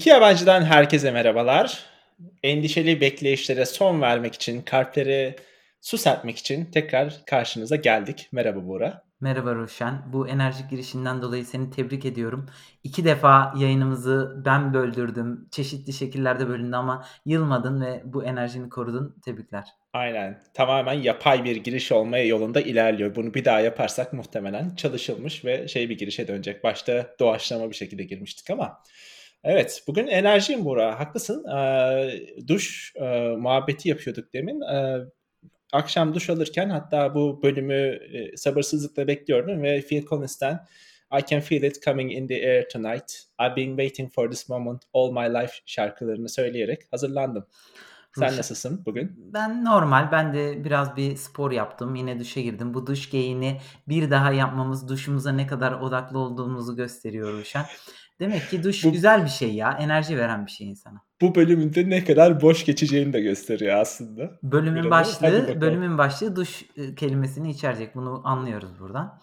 İki yabancıdan herkese merhabalar. Endişeli bekleyişlere son vermek için, kalplere su serpmek için tekrar karşınıza geldik. Merhaba Buğra. Merhaba Ruşen. Bu enerjik girişinden dolayı seni tebrik ediyorum. İki defa yayınımızı ben böldürdüm. Çeşitli şekillerde bölündü ama yılmadın ve bu enerjini korudun. Tebrikler. Aynen. Tamamen yapay bir giriş olmaya yolunda ilerliyor. Bunu bir daha yaparsak muhtemelen çalışılmış ve şey bir girişe dönecek. Başta doğaçlama bir şekilde girmiştik ama. Evet, bugün enerjiyim Buğra. Haklısın. Ee, duş e, muhabbeti yapıyorduk demin. Ee, akşam duş alırken hatta bu bölümü e, sabırsızlıkla bekliyordum ve Phil Collins'ten I Can Feel It Coming in the Air Tonight, I've Been Waiting for This Moment All My Life şarkılarını söyleyerek hazırlandım. Sen Ruşen, nasılsın bugün? ben normal. Ben de biraz bir spor yaptım. Yine duşa girdim. Bu duş geyini bir daha yapmamız duşumuza ne kadar odaklı olduğumuzu gösteriyor Ruşen. Demek ki duş Bu güzel bir şey ya. Enerji veren bir şey insana. bu bölümünde ne kadar boş geçeceğini de gösteriyor aslında. Bölümün Biraz başlığı bölümün başlığı duş e, kelimesini içerecek. Bunu anlıyoruz buradan.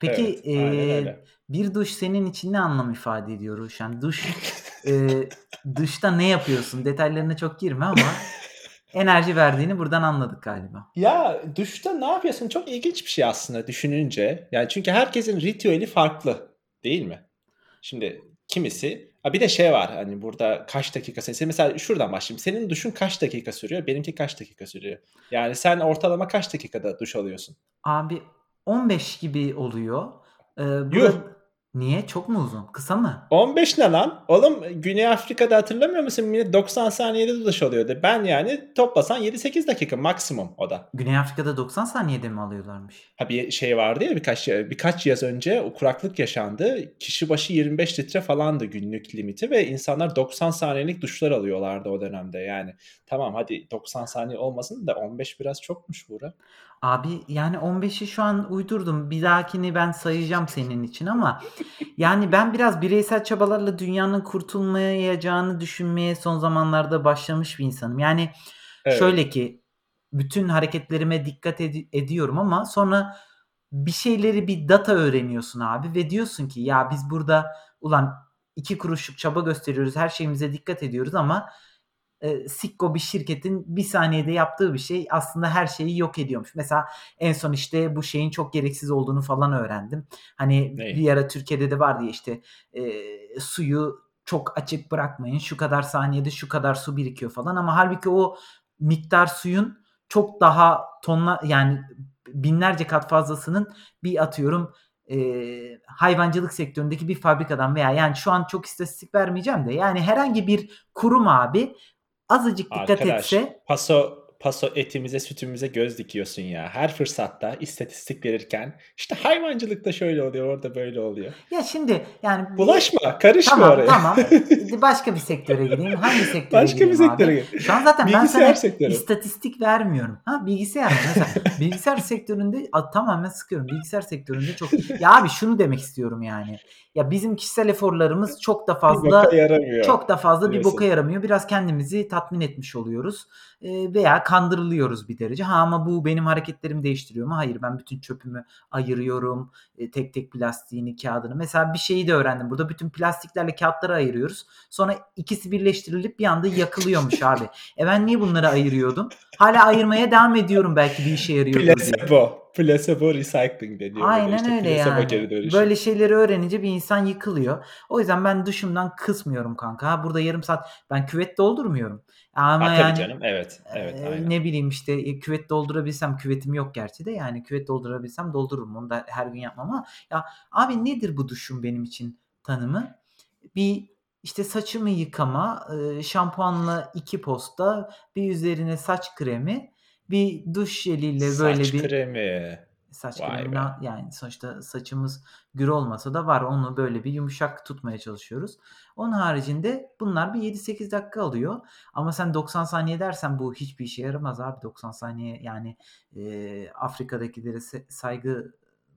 Peki Evet, e, bir duş senin için ne anlam ifade ediyor Ruşen? Duş e, duşta ne yapıyorsun? Detaylarına çok girme ama enerji verdiğini buradan anladık galiba. Ya duşta ne yapıyorsun? Çok ilginç bir şey aslında düşününce. Yani çünkü herkesin ritüeli farklı, değil mi? Şimdi kimisi bir de şey var hani burada kaç dakika sayısı. Mesela şuradan başlayayım. Senin duşun kaç dakika sürüyor? Benimki kaç dakika sürüyor? Yani sen ortalama kaç dakikada duş alıyorsun? Abi 15 gibi oluyor. Ee, Yuh! Niye? Çok mu uzun? Kısa mı? 15 ne lan? Oğlum Güney Afrika'da hatırlamıyor musun? Millet 90 saniyede duş alıyordu. Ben yani toplasan 7-8 dakika maksimum o da. Güney Afrika'da 90 saniyede mi alıyorlarmış? Ha bir şey vardı ya birkaç birkaç yaz önce o kuraklık yaşandı. Kişi başı 25 litre falandı günlük limiti ve insanlar 90 saniyelik duşlar alıyorlardı o dönemde. Yani tamam hadi 90 saniye olmasın da 15 biraz çokmuş Buğra. Abi yani 15'i şu an uydurdum. Bir dahakini ben sayacağım senin için ama yani ben biraz bireysel çabalarla dünyanın kurtulmayacağını düşünmeye son zamanlarda başlamış bir insanım. Yani Evet. şöyle ki bütün hareketlerime dikkat ed- ediyorum ama sonra bir şeyleri bir data öğreniyorsun abi ve diyorsun ki ya biz burada ulan iki kuruşluk çaba gösteriyoruz her şeyimize dikkat ediyoruz ama e, Sikko bir şirketin bir saniyede yaptığı bir şey aslında her şeyi yok ediyormuş. Mesela en son işte bu şeyin çok gereksiz olduğunu falan öğrendim. Hani Neyi? bir ara Türkiye'de de vardı ya işte e, suyu çok açık bırakmayın. Şu kadar saniyede şu kadar su birikiyor falan ama halbuki o miktar suyun çok daha tonla yani binlerce kat fazlasının bir atıyorum e, hayvancılık sektöründeki bir fabrikadan veya yani şu an çok istatistik vermeyeceğim de yani herhangi bir kurum abi azıcık dikkat Arkadaş etse paso paso etimize sütümüze göz dikiyorsun ya. Her fırsatta istatistik verirken işte hayvancılıkta şöyle oluyor orada böyle oluyor. ya şimdi yani Bulaşma karışma tamam oraya. tamam başka bir sektöre gireyim. Hangi sektöre Başka bir sektöre abi? gir. Şu an zaten ben Bilgisayar sana sektörü. istatistik vermiyorum. Ha bilgisayar? Mesela bilgisayar sektöründe a, tamamen sıkıyorum. Bilgisayar sektöründe çok ya abi şunu demek istiyorum yani. Ya bizim kişisel eforlarımız çok da fazla çok da fazla bir boka diyorsun. yaramıyor. Biraz kendimizi tatmin etmiş oluyoruz. Veya kandırılıyoruz bir derece. Ha ama bu benim hareketlerimi değiştiriyor mu? Hayır ben bütün çöpümü ayırıyorum. Tek tek plastiğini, kağıdını. Mesela bir şeyi de öğrendim. Burada bütün plastiklerle kağıtları ayırıyoruz. Sonra ikisi birleştirilip bir anda yakılıyormuş abi. E ben niye bunları ayırıyordum? Hala ayırmaya devam ediyorum belki bir işe yarıyordur diye. Placebo recycling deniyor Aynen işte. öyle yani. geri dönüşüm. Böyle şeyleri öğrenince bir insan yıkılıyor. O yüzden ben duşumdan kısmıyorum kanka. Ha, burada yarım saat ben küvet doldurmuyorum. Ama Ha yani canım. Evet. Evet e, aynen. ne bileyim işte e, küvet doldurabilsem küvetim yok gerçi de yani küvet doldurabilsem doldururum. Onu da her gün yapmam ama ya abi nedir bu duşun benim için tanımı? Bir işte saçımı yıkama, e, şampuanla iki posta, bir üzerine saç kremi, bir duş jeliyle böyle Saç bir kremi. saç Vay kremini be. yani sonuçta saçımız gür olmasa da var. Onu böyle bir yumuşak tutmaya çalışıyoruz. Onun haricinde bunlar bir 7-8 dakika alıyor. Ama sen 90 saniye dersen bu hiçbir işe yaramaz abi. 90 saniye yani e, Afrika'dakilere se- saygı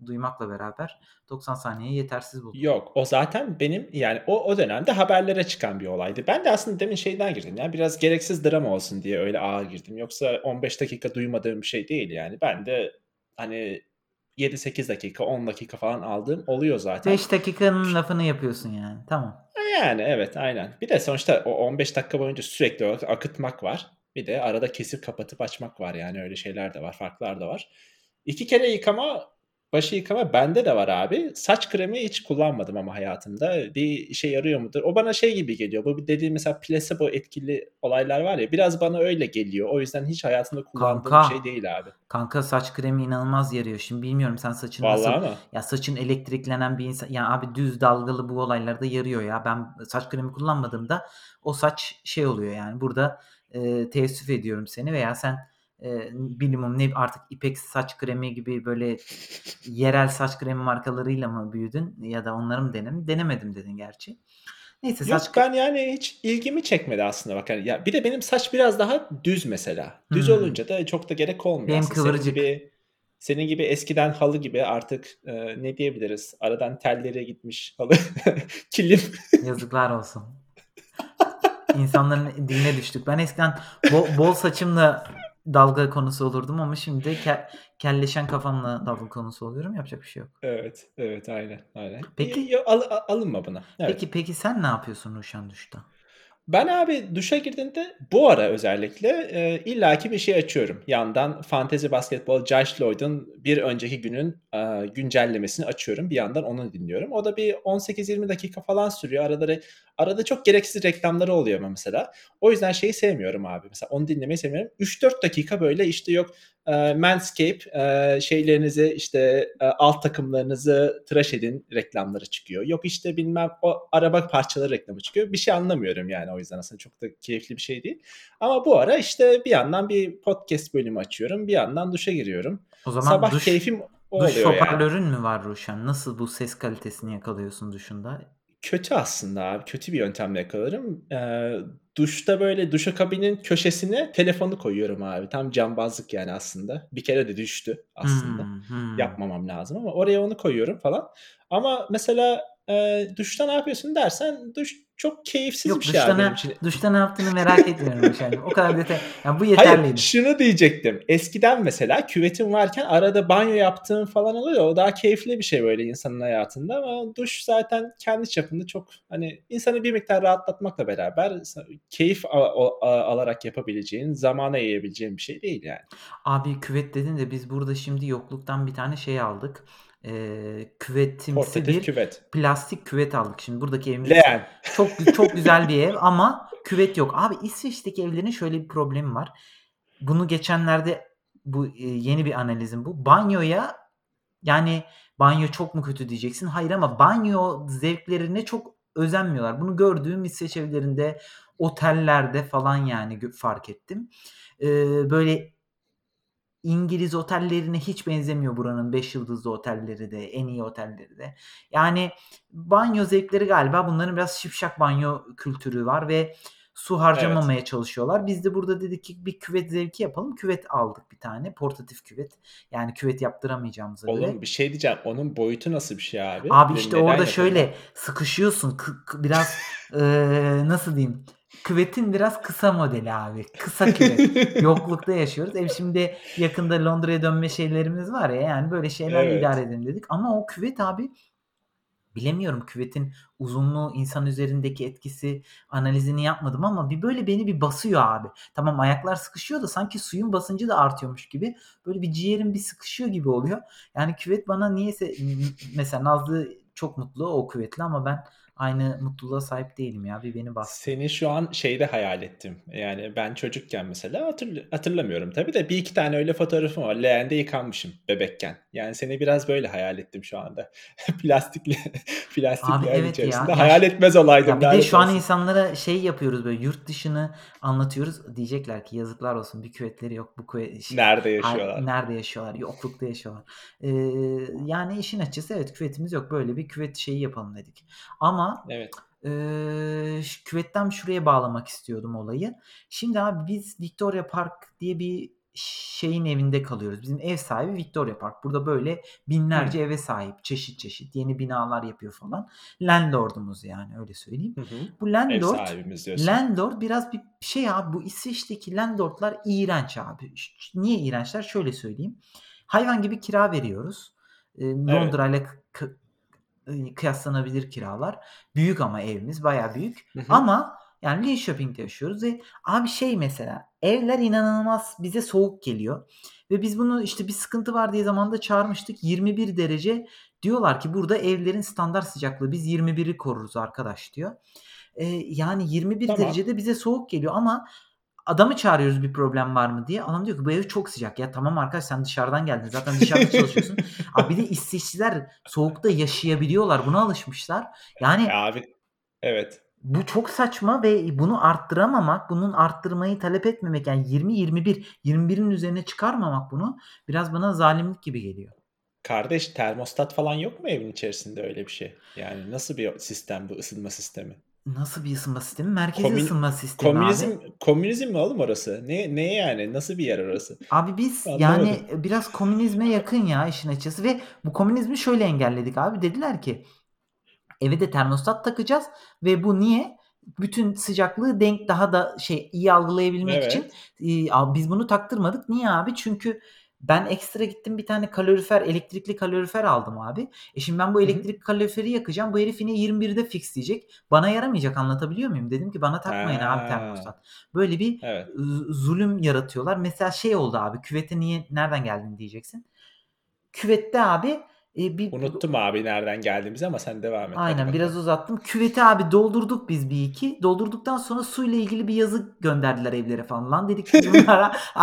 duymakla beraber 90 saniye yetersiz buldum. Yok o zaten benim yani o o dönemde haberlere çıkan bir olaydı. Ben de aslında demin şeyden girdim ya biraz gereksiz drama olsun diye öyle ağır girdim. Yoksa 15 dakika duymadığım bir şey değil yani. Ben de hani 7-8 dakika, 10 dakika falan aldığım oluyor zaten. 5 dakikanın lafını yapıyorsun yani. Tamam. Yani evet, aynen. Bir de sonuçta o 15 dakika boyunca sürekli olarak akıtmak var. Bir de arada kesip kapatıp açmak var yani öyle şeyler de var, farklar da var. 2 kere yıkama Başı yıkama bende de var abi. Saç kremi hiç kullanmadım ama hayatımda. Bir işe yarıyor mudur? O bana şey gibi geliyor. Bu dediğim mesela plasebo etkili olaylar var ya biraz bana öyle geliyor. O yüzden hiç hayatımda kullandığım Kanka. şey değil abi. Kanka saç kremi inanılmaz yarıyor. Şimdi bilmiyorum sen saçın nasıl Vallahi mı? ya saçın elektriklenen bir insan ya abi düz dalgalı bu olaylarda yarıyor ya. Ben saç kremi kullanmadığımda o saç şey oluyor yani. Burada e, teessüf ediyorum seni veya sen e, bilmem ne artık İpek saç kremi gibi böyle yerel saç kremi markalarıyla mı büyüdün ya da onları mı denem denemedim dedin gerçi. Neyse Yok saç ben yani hiç ilgimi çekmedi aslında bak. hani Ya bir de benim saç biraz daha düz mesela. Düz Hmm. olunca da çok da gerek olmuyor Benim aslında. Senin kıvırcık. gibi senin gibi eskiden halı gibi artık e, ne diyebiliriz? Aradan telleri gitmiş halı. Kilim. Yazıklar olsun. İnsanların diline düştük. Ben eskiden bol, bol saçımla dalga konusu olurdum ama şimdi ke- kelleşen kafamla dalga konusu oluyorum. Yapacak bir şey yok. Evet, evet, aynen, aynen. Peki- yo, al- al- alınma buna. Evet. Peki peki sen ne yapıyorsun Ruşen Duş'ta? Ben abi duşa girdiğimde bu ara özellikle e, illaki bir şey açıyorum. Yandan Fantasy Basketball Josh Lloyd'un bir önceki günün e, güncellemesini açıyorum. Bir yandan onu dinliyorum. O da bir 18-20 dakika falan sürüyor. Arada arada çok gereksiz reklamları oluyor ama mesela. O yüzden şeyi sevmiyorum abi. Mesela onu dinlemeyi sevmiyorum. 3-4 dakika böyle işte yok e, Manscape e, şeylerinizi işte e, alt takımlarınızı tıraş edin reklamları çıkıyor. Yok işte bilmem o araba parçaları reklamı çıkıyor. Bir şey anlamıyorum yani o yüzden aslında çok da keyifli bir şey değil. Ama bu ara işte bir yandan bir podcast bölümü açıyorum. Bir yandan duşa giriyorum. O zaman Sabah duş, keyfim o duş oluyor yani. hoparlörün mü var Ruşen? Nasıl bu ses kalitesini yakalıyorsun duşunda? Kötü aslında abi. Kötü bir yöntemle yakalarım. Ee, duşta böyle duşakabinin köşesine telefonu koyuyorum abi. Tam cambazlık yani aslında. Bir kere de düştü aslında. Hmm, hmm. Yapmamam lazım ama oraya onu koyuyorum falan. Ama mesela e, duşta ne yapıyorsun dersen duş çok keyifsiz Yok bir şey duşta abi ne, duşta ne yaptığını merak etmiyorum Ruşen. O kadar detay. Yani bu Hayır yeterliydi. şunu diyecektim. Eskiden mesela küvetim varken arada banyo yaptığım falan oluyor. O daha keyifli bir şey böyle insanın hayatında ama duş zaten kendi çapında çok hani insanı bir miktar rahatlatmakla beraber keyif alarak yapabileceğin, zamana yayabileceğin bir şey değil yani. Abi küvet dedin de biz burada şimdi yokluktan bir tane şey aldık. Ee, küvetimsi Portatif bir küvet. plastik küvet aldık. Şimdi buradaki evimiz Leğen. çok çok güzel bir ev ama küvet yok. Abi İsveç'teki evlerin şöyle bir problemi var. Bunu geçenlerde bu e, yeni bir analizim bu. Banyoya yani banyo çok mu kötü diyeceksin? Hayır ama banyo zevklerine çok özenmiyorlar. Bunu gördüğüm İsveç evlerinde, otellerde falan yani fark ettim. Ee, böyle İngiliz otellerine hiç benzemiyor buranın 5 yıldızlı otelleri de, en iyi otelleri de. Yani banyo zevkleri galiba bunların biraz şipşak banyo kültürü var ve su harcamamaya çalışıyorlar. Biz de burada dedik ki bir küvet zevki yapalım. Küvet aldık bir tane. Portatif küvet. Yani küvet yaptıramayacağımıza göre. Oğlum bir şey diyeceğim. Onun boyutu nasıl bir şey abi? Abi işte neden orada şöyle sıkışıyorsun. Kı- kı- biraz eee, nasıl diyeyim? Küvetin biraz kısa modeli abi. Kısa küvet. Yoklukta yaşıyoruz. Ev şimdi yakında Londra'ya dönme şeylerimiz var ya. Yani böyle şeylerle Evet. idare edelim dedik. Ama o küvet abi bilemiyorum küvetin uzunluğu insan üzerindeki etkisi analizini yapmadım ama bir böyle beni bir basıyor abi. Tamam ayaklar sıkışıyor da sanki suyun basıncı da artıyormuş gibi. Böyle bir ciğerim bir sıkışıyor gibi oluyor. Yani küvet bana niyeyse mesela Nazlı çok mutlu o küvetli ama ben aynı mutluluğa sahip değilim ya. Bir beni bastı. Seni şu an şeyde hayal ettim. Yani ben çocukken mesela hatırl- hatırlamıyorum tabii de bir iki tane öyle fotoğrafım var. Leğende yıkanmışım bebekken. Yani seni biraz böyle hayal ettim şu anda. Plastikli plastik Abi evet içerisinde. Ya hayal etmez olaydım. Ya bir de şu an olsun. insanlara şey yapıyoruz böyle yurt dışını anlatıyoruz. Diyecekler ki yazıklar olsun bir küvetleri yok. Bu küvet şey- Nerede yaşıyorlar? nerede yaşıyorlar? Yoklukta yaşıyorlar. Ee, yani işin açıkçası evet küvetimiz yok. Böyle bir küvet şeyi yapalım dedik. Ama Evet. Eee, ş- küvetten şuraya bağlamak istiyordum olayı. Şimdi abi biz Victoria Park diye bir şeyin evinde kalıyoruz. Bizim ev sahibi Victoria Park. Burada böyle binlerce eve sahip. Çeşit çeşit. Yeni binalar yapıyor falan. Landlord'umuz yani öyle söyleyeyim. Hı hı. Bu Ev landlord sahibimiz diyorsun. Landlord biraz bir şey abi bu İsveç'teki landlordlar iğrenç abi. Ş- Niye iğrençler? Şöyle söyleyeyim. Hayvan gibi kira veriyoruz. Eee, Evet. Iıı, kıyaslanabilir kiralar. Büyük ama evimiz bayağı büyük Hı hı. ama yani Linköping'de yaşıyoruz ve abi şey mesela evler inanılmaz bize soğuk geliyor ve biz bunu işte bir sıkıntı var diye zamanında çağırmıştık. 21 derece diyorlar ki burada evlerin standart sıcaklığı biz 21'i koruruz arkadaş diyor. Eee, yani 21 Tamam. derecede bize soğuk geliyor ama adamı çağırıyoruz bir problem var mı diye. Adam diyor ki bu ev çok sıcak. Ya tamam arkadaş sen dışarıdan geldin. Zaten dışarıda çalışıyorsun. Abi bir de İsveçliler soğukta yaşayabiliyorlar. Buna alışmışlar. Yani abi Evet. bu çok saçma ve bunu arttıramamak, bunun arttırmayı talep etmemek yani 20-21, 21'in üzerine çıkarmamak bunu biraz bana zalimlik gibi geliyor. Kardeş termostat falan yok mu evin içerisinde öyle bir şey? Yani nasıl bir sistem bu ısınma sistemi? Nasıl bir ısınma sistemi? Merkezi Komün ısınma sistemi abi. komünizm komünizm mi oğlum orası? Ne ne yani? Nasıl bir yer orası? Abi biz yani Anlamadım. biraz komünizme yakın ya işin açıkçası ve bu komünizmi şöyle engelledik abi. Dediler ki eve de termostat takacağız ve bu niye? Bütün sıcaklığı denk daha da şey iyi algılayabilmek için. Evet. İii, a biz bunu taktırmadık. Niye abi? Çünkü ben ekstra gittim bir tane kalorifer, elektrikli kalorifer aldım abi. E, şimdi ben bu elektrikli kaloriferi yakacağım. Bu herif yine 21'de fixleyecek. Bana yaramayacak anlatabiliyor muyum? Dedim ki bana takmayın abi Ha, termostat. Böyle bir evet. z zulüm yaratıyorlar. Mesela şey oldu abi küvete niye nereden geldin diyeceksin. Küvette abi, eee, bir Unuttum abi nereden geldiğimizi ama sen devam et. Hadi Aynen biraz bakalım. uzattım. Küveti abi doldurduk biz bir iki. Doldurduktan sonra suyla ilgili bir yazı gönderdiler evlere falan. Lan dedik biz bunlara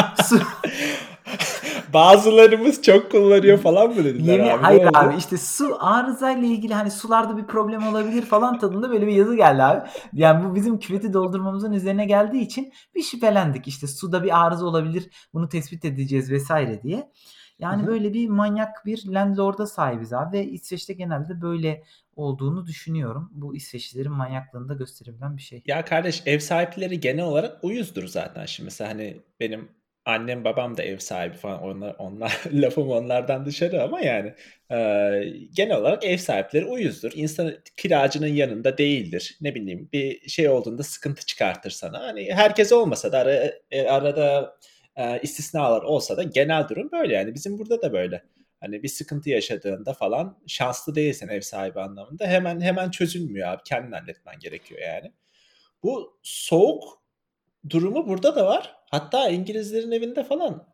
Bazılarımız çok kullanıyor falan mı dediler Yeni abi? Hayır abi işte su arızayla ilgili hani sularda bir problem olabilir falan tadında böyle bir yazı geldi abi. Yani bu bizim küveti doldurmamızın üzerine geldiği için bir şüphelendik. İşte suda bir arıza olabilir. Bunu tespit edeceğiz vs. diye. Yani hı. böyle bir manyak bir landlord'a sahibiz abi ve İsveç'te genelde böyle olduğunu düşünüyorum. Bu İsveçlilerin manyaklığını da gösterebilen bir şey. Ya kardeş ev sahipleri genel olarak uyuzdur zaten. Şimdi mesela, hani, benim annem babam da ev sahibi falan. Onlar onlar lafım onlardan dışarı ama yani, eee, genel olarak ev sahipleri uyuzdur. İnsanı kiracının yanında değildir. Ne bileyim, bir şey olduğunda sıkıntı çıkartır sana. Hani, herkes olmasa da ara eee, arada, eee, istisnalar olsa da genel durum böyle yani. Bizim burada da böyle. Hani, bir sıkıntı yaşadığında falan şanslı değilsen ev sahibi anlamında hemen hemen çözülmüyor abi. Kendin halletmen gerekiyor yani. Bu soğuk durumu burada da var. Hatta İngilizlerin evinde falan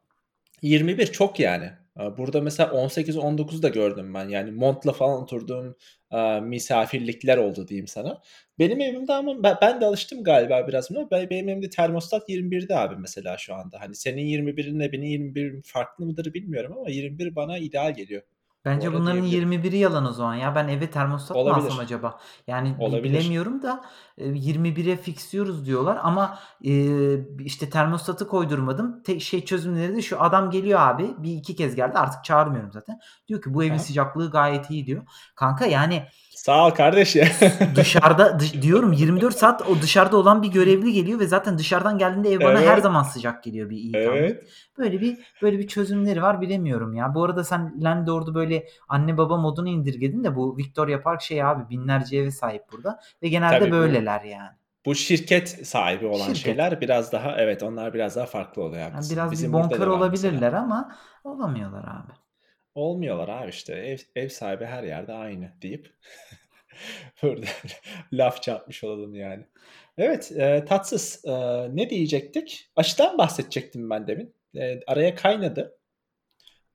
21 çok yani. Aaa, burada mesela 18-19 da gördüm ben. Yani montla falan oturduğum, aaa, misafirlikler oldu diyeyim sana. Benim evimde ama ben de alıştım galiba biraz buna. Be benim evimde termostat 21'de abi mesela şu anda. Hani senin 21'inle benim 21'im farklı mıdır bilmiyorum ama 21 bana ideal geliyor. Bu Bence bunların diyebilirim. 21'i yalan o zaman ya. Ben eve termostat mı alsam Olabilir, acaba? Yani bi olabilir. bilemiyorum da, eee, 21'e fixliyoruz diyorlar ama, eee, işte termostatı koydurmadım. Şey çözümleri de şu: Adam geliyor abi, 1-2 kez geldi artık çağırmıyorum zaten. Diyor ki bu evin hı. sıcaklığı gayet iyi diyor. Kanka yani Sağ ol kardeş ya. dışarıda dış diyorum 24 saat o dışarıda olan bir görevli geliyor ve zaten dışarıdan geldiğinde ev bana her Evet, zaman sıcak geliyor bir iyi tahmin. evet. Böyle bir böyle bir çözümleri var bilemiyorum ya. Bu arada sen landlord'u böyle anne baba moduna indirgedin de bu Victoria Park şey abi binlerce eve sahip burada ve genelde Tabii bu böyleler yani. Bu şirket sahibi olan Şirket. şeyler biraz daha evet, onlar biraz daha farklı oluyor, Yani biraz bir Bizim burada bonkör olabilirler ama olamıyorlar abi. Olmuyorlar abi işte. Ev ev sahibi her yerde aynı deyip burada laf çarpmış olalım yani. Evet, eee, tatsız. Eee, ne diyecektik? Aşıdan bahsedecektim ben demin. Eee, araya kaynadı.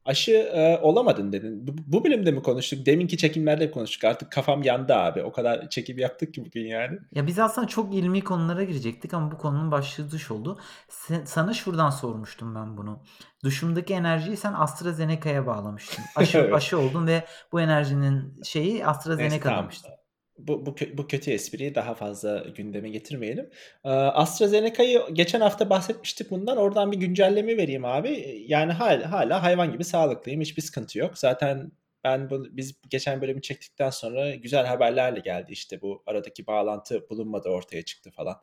Aşı, eee, olamadın dedin. Bu bu bölümde mi konuştuk? Deminki çekimlerde mi konuştuk? Artık kafam yandı abi. O kadar çekim yaptık ki bugün yani. Ya, biz aslında çok ilmi konulara girecektik ama bu konunun başlığı duş oldu. Se sana şuradan sormuştum ben bunu. Duşumdaki enerjiyi sen AstraZeneca'ya bağlamıştın. Aşı Evet. aşı oldun ve bu enerjinin şeyi Neyse AstraZeneca tamam. Bu bu bu kötü espriyi daha fazla gündeme getirmeyelim. Eee, AstraZeneca'yı geçen hafta bahsetmiştik bundan. Oradan bir güncelleme vereyim abi. Yani hâl hâlâ hayvan gibi sağlıklıyım. Hiçbir sıkıntı yok. Zaten ben bunu biz geçen bölümü çektikten sonra güzel haberlerle geldi. İşte bu aradaki bağlantı bulunmadığı ortaya çıktı falan.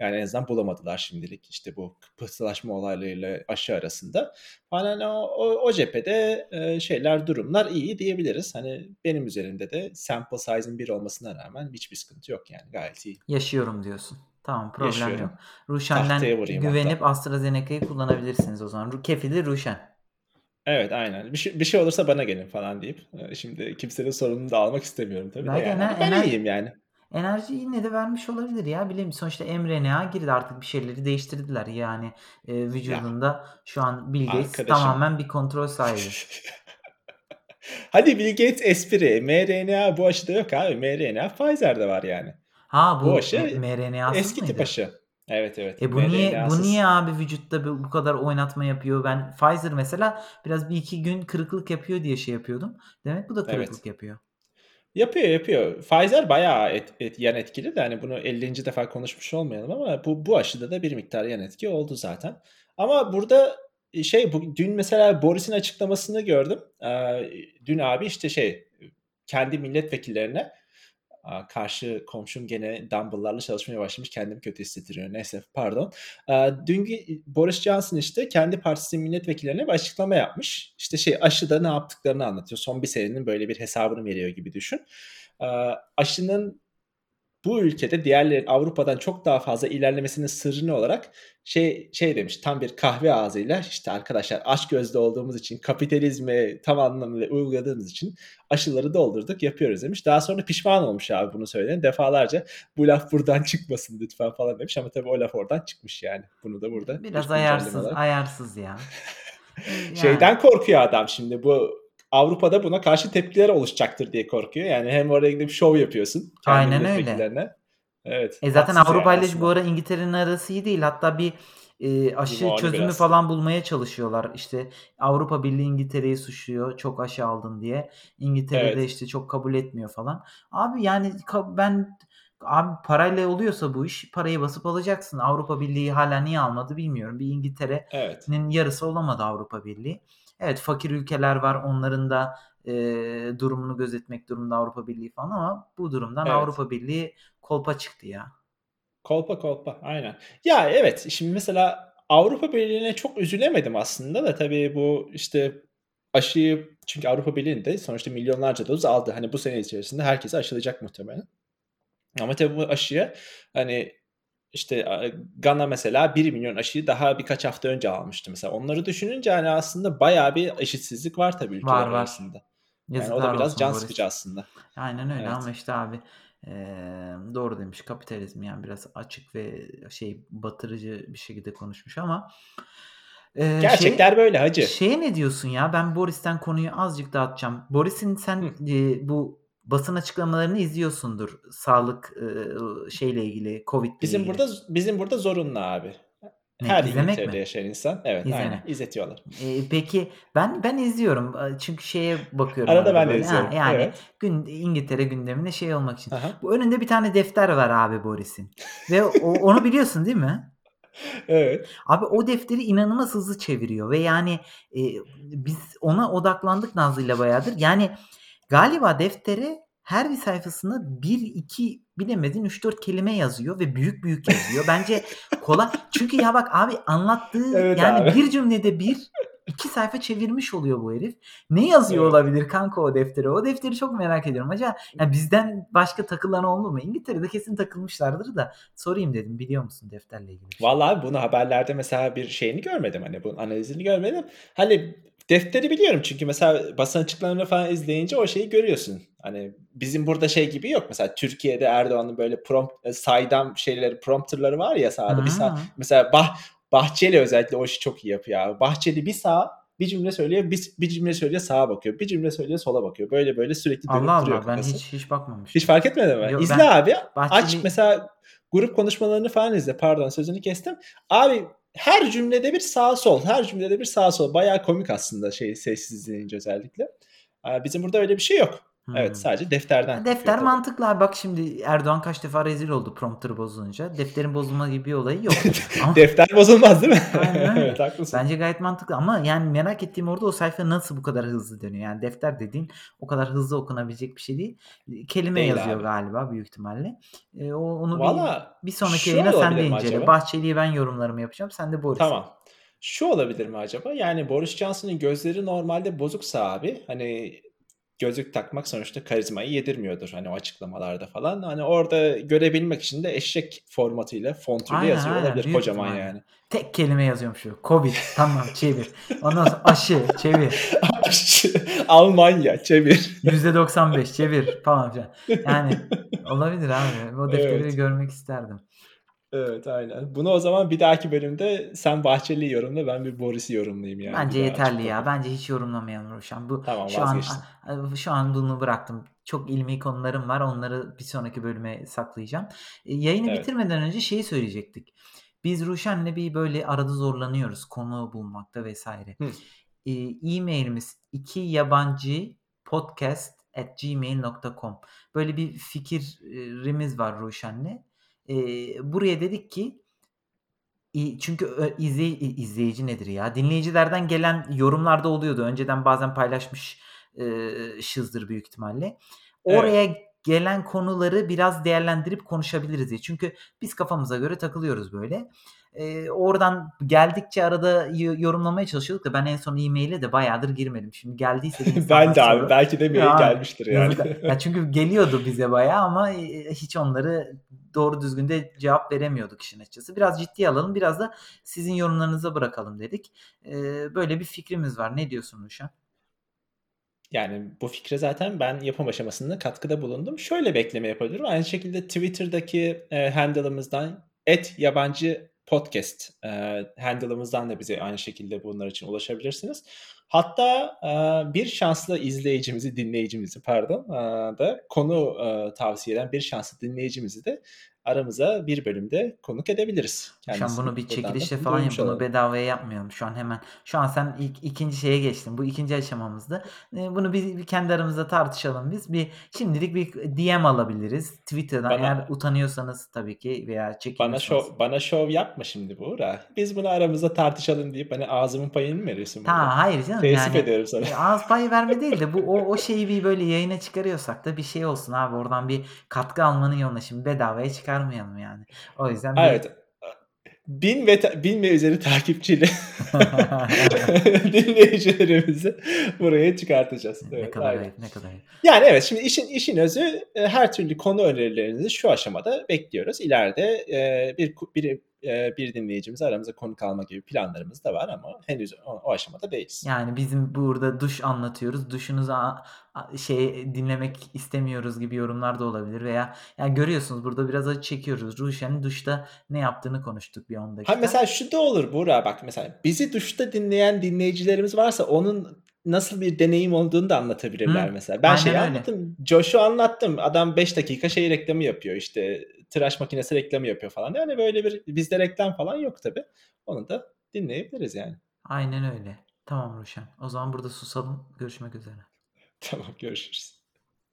Yani en azından bulamadılar şimdilik. İşte bu pıhtılaşma olaylarıyla aşı arasında. Hani o o o cephede, eee, şeyler, durumlar iyi diyebiliriz. Hani benim üzerimde de sample size'ın 1 olmasına rağmen hiçbir sıkıntı yok yani gayet iyi. Yaşıyorum diyorsun. Tamam, problem yok. Yaşıyorum. Ruşen'den Tahtaya vurayım güvenip hatta. AstraZeneca'yı kullanabilirsiniz o zaman. Kefili Ruşen. Evet, aynen. Bir şey bir şey olursa bana gelin falan deyip, eee, şimdi kimsenin sorumluluğunu da almak istemiyorum tabii de Belki yani ama ben iyiyim yani. Enerjiyi yine de vermiş olabilir ya. Bileyim sonuçta mRNA girdi artık bir şeyleri değiştirdiler. Yani, eee, Ya vücudunda şu an Bill Gates arkadaşım tamamen bir kontrol sahibi. Hadi Bill Gates espri. mRNA bu aşıda yok abi. mRNA Pfizer'de var yani. Ha Bu bu aşı mRNA'sız eski tip mıydı? aşı. Evet, evet, E, bu niye bu mRNA'sız. niye abi vücutta bu bu kadar oynatma yapıyor? Ben Pfizer mesela biraz 1-2 gün kırıklık yapıyor diye şey yapıyordum. Demek bu da Evet. kırıklık yapıyor. Yapıyor, yapıyor. Pfizer bayağı et et yan etkili de hani bunu 50'nci defa konuşmuş olmayalım ama bu bu aşıda da bir miktar yan etki oldu zaten. Ama burada, eee, şey bu dün mesela Boris'in açıklamasını gördüm. Eee, dün abi işte şey, kendi milletvekillerine karşı komşum gene dumbbell'larla çalışmaya başlamış. Kendimi kötü hissettiriyor. Neyse, pardon. İ Boris Johnson, işte, kendi partisinin milletvekillerine bir açıklama yapmış. İşte, şey, aşıda ne yaptıklarını anlatıyor. Son bir senenin böyle bir hesabını veriyor gibi düşün. Aşının bu ülkede diğerleri Avrupa'dan çok daha fazla ilerlemesinin sırrı ne olarak şey şey demiş tam bir kahve ağzıyla, işte, "Arkadaşlar açgözlü olduğumuz için, kapitalizmi tam anlamıyla uyguladığımız için aşıları doldurduk, yapıyoruz." demiş. Daha sonra pişman olmuş abi bunu söyleyene. Defalarca "Bu laf buradan çıkmasın lütfen." falan demiş ama tabii o laf oradan çıkmış yani. Bunu da burada bir Biraz ayarsız ayarsız ya. Yani. Şeyden korkuyor adam şimdi bu Avrupa'da buna karşı tepkiler oluşacaktır diye korkuyor. Yani hem oraya gidip şov yapıyorsun Aynen öyle. Evet, E, zaten haksız yani Avrupa'yla ş bu ara İngiltere'nin arası iyi değil. Hatta bir, eee, aşı Limoni çözümü biraz. falan bulmaya çalışıyorlar. İşte, Avrupa Birliği İngiltere'yi suçluyor çok aşı aldın diye. İngiltere de, Evet. işte, çok kabul etmiyor falan. Abi, yani, ben abi parayla oluyorsa bu iş parayı basıp alacaksın. Avrupa Birliği hâlâ niye almadı bilmiyorum. Bir Evet. İngiltere'nin yarısı olamadı Avrupa Birliği. Evet, fakir ülkeler var. Onların da, eee, durumunu gözetmek durumunda Avrupa Birliği falan ama bu durumdan Evet. Avrupa Birliği kolpa çıktı ya. Kolpa kolpa, aynen. Ya, evet, şimdi mesela Avrupa Birliği'ne çok üzülemedim aslında da tabii bu, işte, aşıyı çünkü Avrupa Birliği'nde sonuçta milyonlarca doz aldı. Hani, bu sene içerisinde herkesi aşılayacak muhtemelen. Ama tabii bu aşıya, hani, işte, Gana mesela 1.000.000 aşıyı daha birkaç hafta önce almıştı mesela. Onları düşününce, hani, aslında bayağı bir eşitsizlik var tabii Var, ülkeler var. arasında. Yani o da biraz can sıkıcı Boris. aslında. Aynen öyle ama, Evet. işte, abi, emm, doğru demiş. Kapitalizm, yani, biraz açık ve şey, batırıcı bir şekilde konuşmuş ama, şeye Gerçekler böyle hacı. şeye ne diyorsun ya? Ben Boris'ten konuyu azıcık dağıtacağım. Boris'in sen, eee, bu basın açıklamalarını izliyorsundur sağlık, ııı, şeyle ilgili, COVID'le Bizim burada ilgili. z bizim burada zorunlu abi. Ne, Her izlemek mi? yaşayan insan Evet, aynen, İzlemek. izletiyorlar. Eee, peki ben ben izliyorum. Çünkü şeye bakıyorum Arada arada ben de böyle. Ha, izliyorum. yani, Evet. gün İngiltere gündemine şey olmak için. Ha ha. Bu önünde bir tane defter var abi Boris'in ve o onu biliyorsun değil mi? Evet. Abi o defteri inanılmaz hızlı çeviriyor ve, yani, eee, biz ona odaklandık Nazlı'yla bayağıdır. Yani, galiba deftere her bir sayfasında 1-2 bilemedin 3-4 kelime yazıyor ve büyük büyük yazıyor. Bence kolay Çünkü ya bak abi anlattığı, Evet yani, abi. bir cümlede 1-2 sayfa çevirmiş oluyor bu herif. Ne yazıyor Evet. olabilir kanka o deftere? O defteri çok merak ediyorum. Acaba ya bizden başka takılan oldu mu? İngiltere'de kesin takılmışlardır da sorayım dedim. Biliyor musun defterle ilgili bir şey? Vallahi bunu haberlerde mesela bir şeyini görmedim, hani, bunun analizini görmedim. Hani, defteri biliyorum çünkü mesela basın açıklamalarını falan izleyince o şeyi görüyorsun. Hani, bizim burada şey gibi yok mesela Türkiye'de Erdoğan'ın böyle prompt eee, saydam şeyleri, prompter'ları var ya sağda. Bir sağ mesela Bah Bahçeli özellikle o işi çok iyi yapıyor abi. Bahçeli bir sağa bir cümle söylüyor, bis bir cümle söylüyor sağa bakıyor. Bir cümle söylüyor sola bakıyor. Böyle böyle sürekli Allah dönüp duruyor Allah. Ben kafası. hiç hiç Hiç bakmamıştım. fark etmedin mi? Yo, İzle ben abi, aç Bahçeli mesela grup konuşmalarını falan izle. Pardon sözünü kestim. Abi her cümlede bir sağ sol, her cümlede bir sağ sol. Bayağı komik aslında şey sessiz izleyince özellikle. Aaa, bizim burada öyle bir şey yok. Evet, Hımm. sadece defterden yapıyor Defter tabii. mantıklı abi. Bak şimdi Erdoğan kaç defa rezil oldu prompter bozulunca. Defterin bozulma gibi bir olayı yok. Ama Defter bozulmaz değil mi? Aynen Evet, haklısın. Bence gayet mantıklı ama, yani, merak ettiğim orada o sayfa nasıl bu kadar hızlı dönüyor? Yani, defter dediğin o kadar hızlı okunabilecek bir şey değil. Kelime Değil yazıyor abi. galiba büyük ihtimalle. Eee, o onu bir Valla bir sonraki şu yayına sen de olabilir mi incele. acaba? Bahçeli'yi ben yorumlarımı yapacağım. Sen de Boris'i. Tamam. Şu olabilir mi acaba? Yani Boris Johnson'ın gözleri normalde bozuksa abi, hani gözlük takmak sonuçta karizmayı yedirmiyordur, hani, o açıklamalarda falan. Hani, orada görebilmek için de eşek formatıyla, fontuyla Aynen, yazıyor aynen. olabilir kocaman ihtimalle. yani. Tek kelime yazıyormuş böyle. Covid. Tamam, çevir. Ondan sonra aşı, çevir. Aşı, Almanya, çevir. %95 çevir falan filan. Yani olabilir abi. O defteri bir Evet. görmek isterdim. Evet, aynen. Bunu o zaman bir dahaki bölümde sen Bahçeli'yi yorumla, ben bir Boris'i yorumlayayım yani bir Bence daha yeterli ya. Bence hiç yorumlamayalım Ruşen. Bu Tamam, şu an vazgeçtim. şu an bunu bıraktım. Çok ilmi konularım var. Onları bir sonraki bölüme saklayacağım. Eee, yayını Evet. bitirmeden önce şeyi söyleyecektik. Biz Ruşen'le bir böyle arada zorlanıyoruz konu bulmakta vs. Hıh. Eee, e-mail'imiz ikiyabandipodcast@gmail.com Böyle bir fikir eee, rimiz var Ruşen'le. Eee, buraya dedik ki çünkü ö izley i izleyici nedir ya? Dinleyicilerden gelen yorumlar da oluyordu. Önceden bazen paylaşmış eee, şızdır büyük ihtimalle. Evet. Oraya gelen konuları biraz değerlendirip konuşabiliriz diye. Çünkü biz kafamıza göre takılıyoruz böyle. Eee, oradan geldikçe arada yo yorumlamaya çalışıyorduk da ben en son e-mail'e de bayağıdır girmedim. Şimdi geldiyse de Ben de abi, soru belki de mail Ya, gelmiştir yani. ya çünkü geliyordu bize bayağı ama, eee, hiç onları doğru düzgün de cevap veremiyorduk işin açıkçası. Biraz ciddiye alalım, biraz da sizin yorumlarınıza bırakalım dedik. Eee, böyle bir fikrimiz var. Ne diyorsun Ruşen? Yani, bu fikre zaten ben yapım aşamasında katkıda bulundum. Şöyle bir ekleme yapabilirim. Aynı şekilde Twitter'daki, eee, handle'ımızdan @yabancıpodcast eee, handle'ımızdan da bize aynı şekilde bunlar için ulaşabilirsiniz. Hatta, aaa, bir şanslı izleyicimizi, dinleyicimizi pardon, aaa, da konu, aaa, tavsiye eden bir şanslı dinleyicimizi de aramıza bir bölümde konuk edebiliriz. Kendisini bunu bir buradan da çekilişle falan yap. Bunu bedavaya yapmayalım şu an hemen. Şu an sen ilk 2'nci şeye geçtin. Bu 2'nci aşamamızdı. Eee, bunu bir bir kendi aramızda tartışalım biz. Bir şimdilik bir DM alabiliriz Twitter'dan eğer Bana utanıyorsanız tabii ki veya bana çekiniyorsanız. şov bana şov yapma şimdi Buğra. Biz bunu aramızda tartışalım deyip, hani, ağzımın payını mı veriyorsun? Ta hayır canım Teessüf yani, ediyorum sana. eee, ağız payı verme değil de bu o o şeyi bir böyle yayına çıkarıyorsak da bir şey olsun abi. Oradan bir katkı almanın yoluna şimdi bedavaya çıkarmayalım yani. O yüzden bir evet. 1000 ve ta 1000 ve üzeri takipçili dinleyicilerimizi buraya çıkartacağız. Ne Evet, kadar aynen. ayıp, ne kadar. Yani, evet, şimdi işin işin özü, eee, her türlü konu önerilerinizi şu aşamada bekliyoruz. İleride, eee, bir ku eee, bir dinleyicimizi aramıza konuk alma gibi planlarımız da var ama henüz o o aşamada değiliz. Yani, bizim burada duş anlatıyoruz. Duşunuzu şey, dinlemek istemiyoruz gibi yorumlar da olabilir veya ya, görüyorsunuz burada biraz acı çekiyoruz. Ruşen'in duşta ne yaptığını konuştuk bir 10 Ha, dakika. mesela şu da olur Buğra bak mesela bizi duşta dinleyen dinleyicilerimiz varsa onun nasıl bir deneyim olduğunu da anlatabilirler Hı, mesela. Ben aynen şeyi öyle. anlattım, Josh'u anlattım. Adam 5 dakika şey reklamı yapıyor, işte, tıraş makinesi reklamı yapıyor falan. Yani, böyle bir bizde reklam falan yok tabii. Onu da dinleyebiliriz yani. Aynen öyle. Tamam Ruşen. O zaman burada susalım. Görüşmek üzere. Tamam, görüşürüz.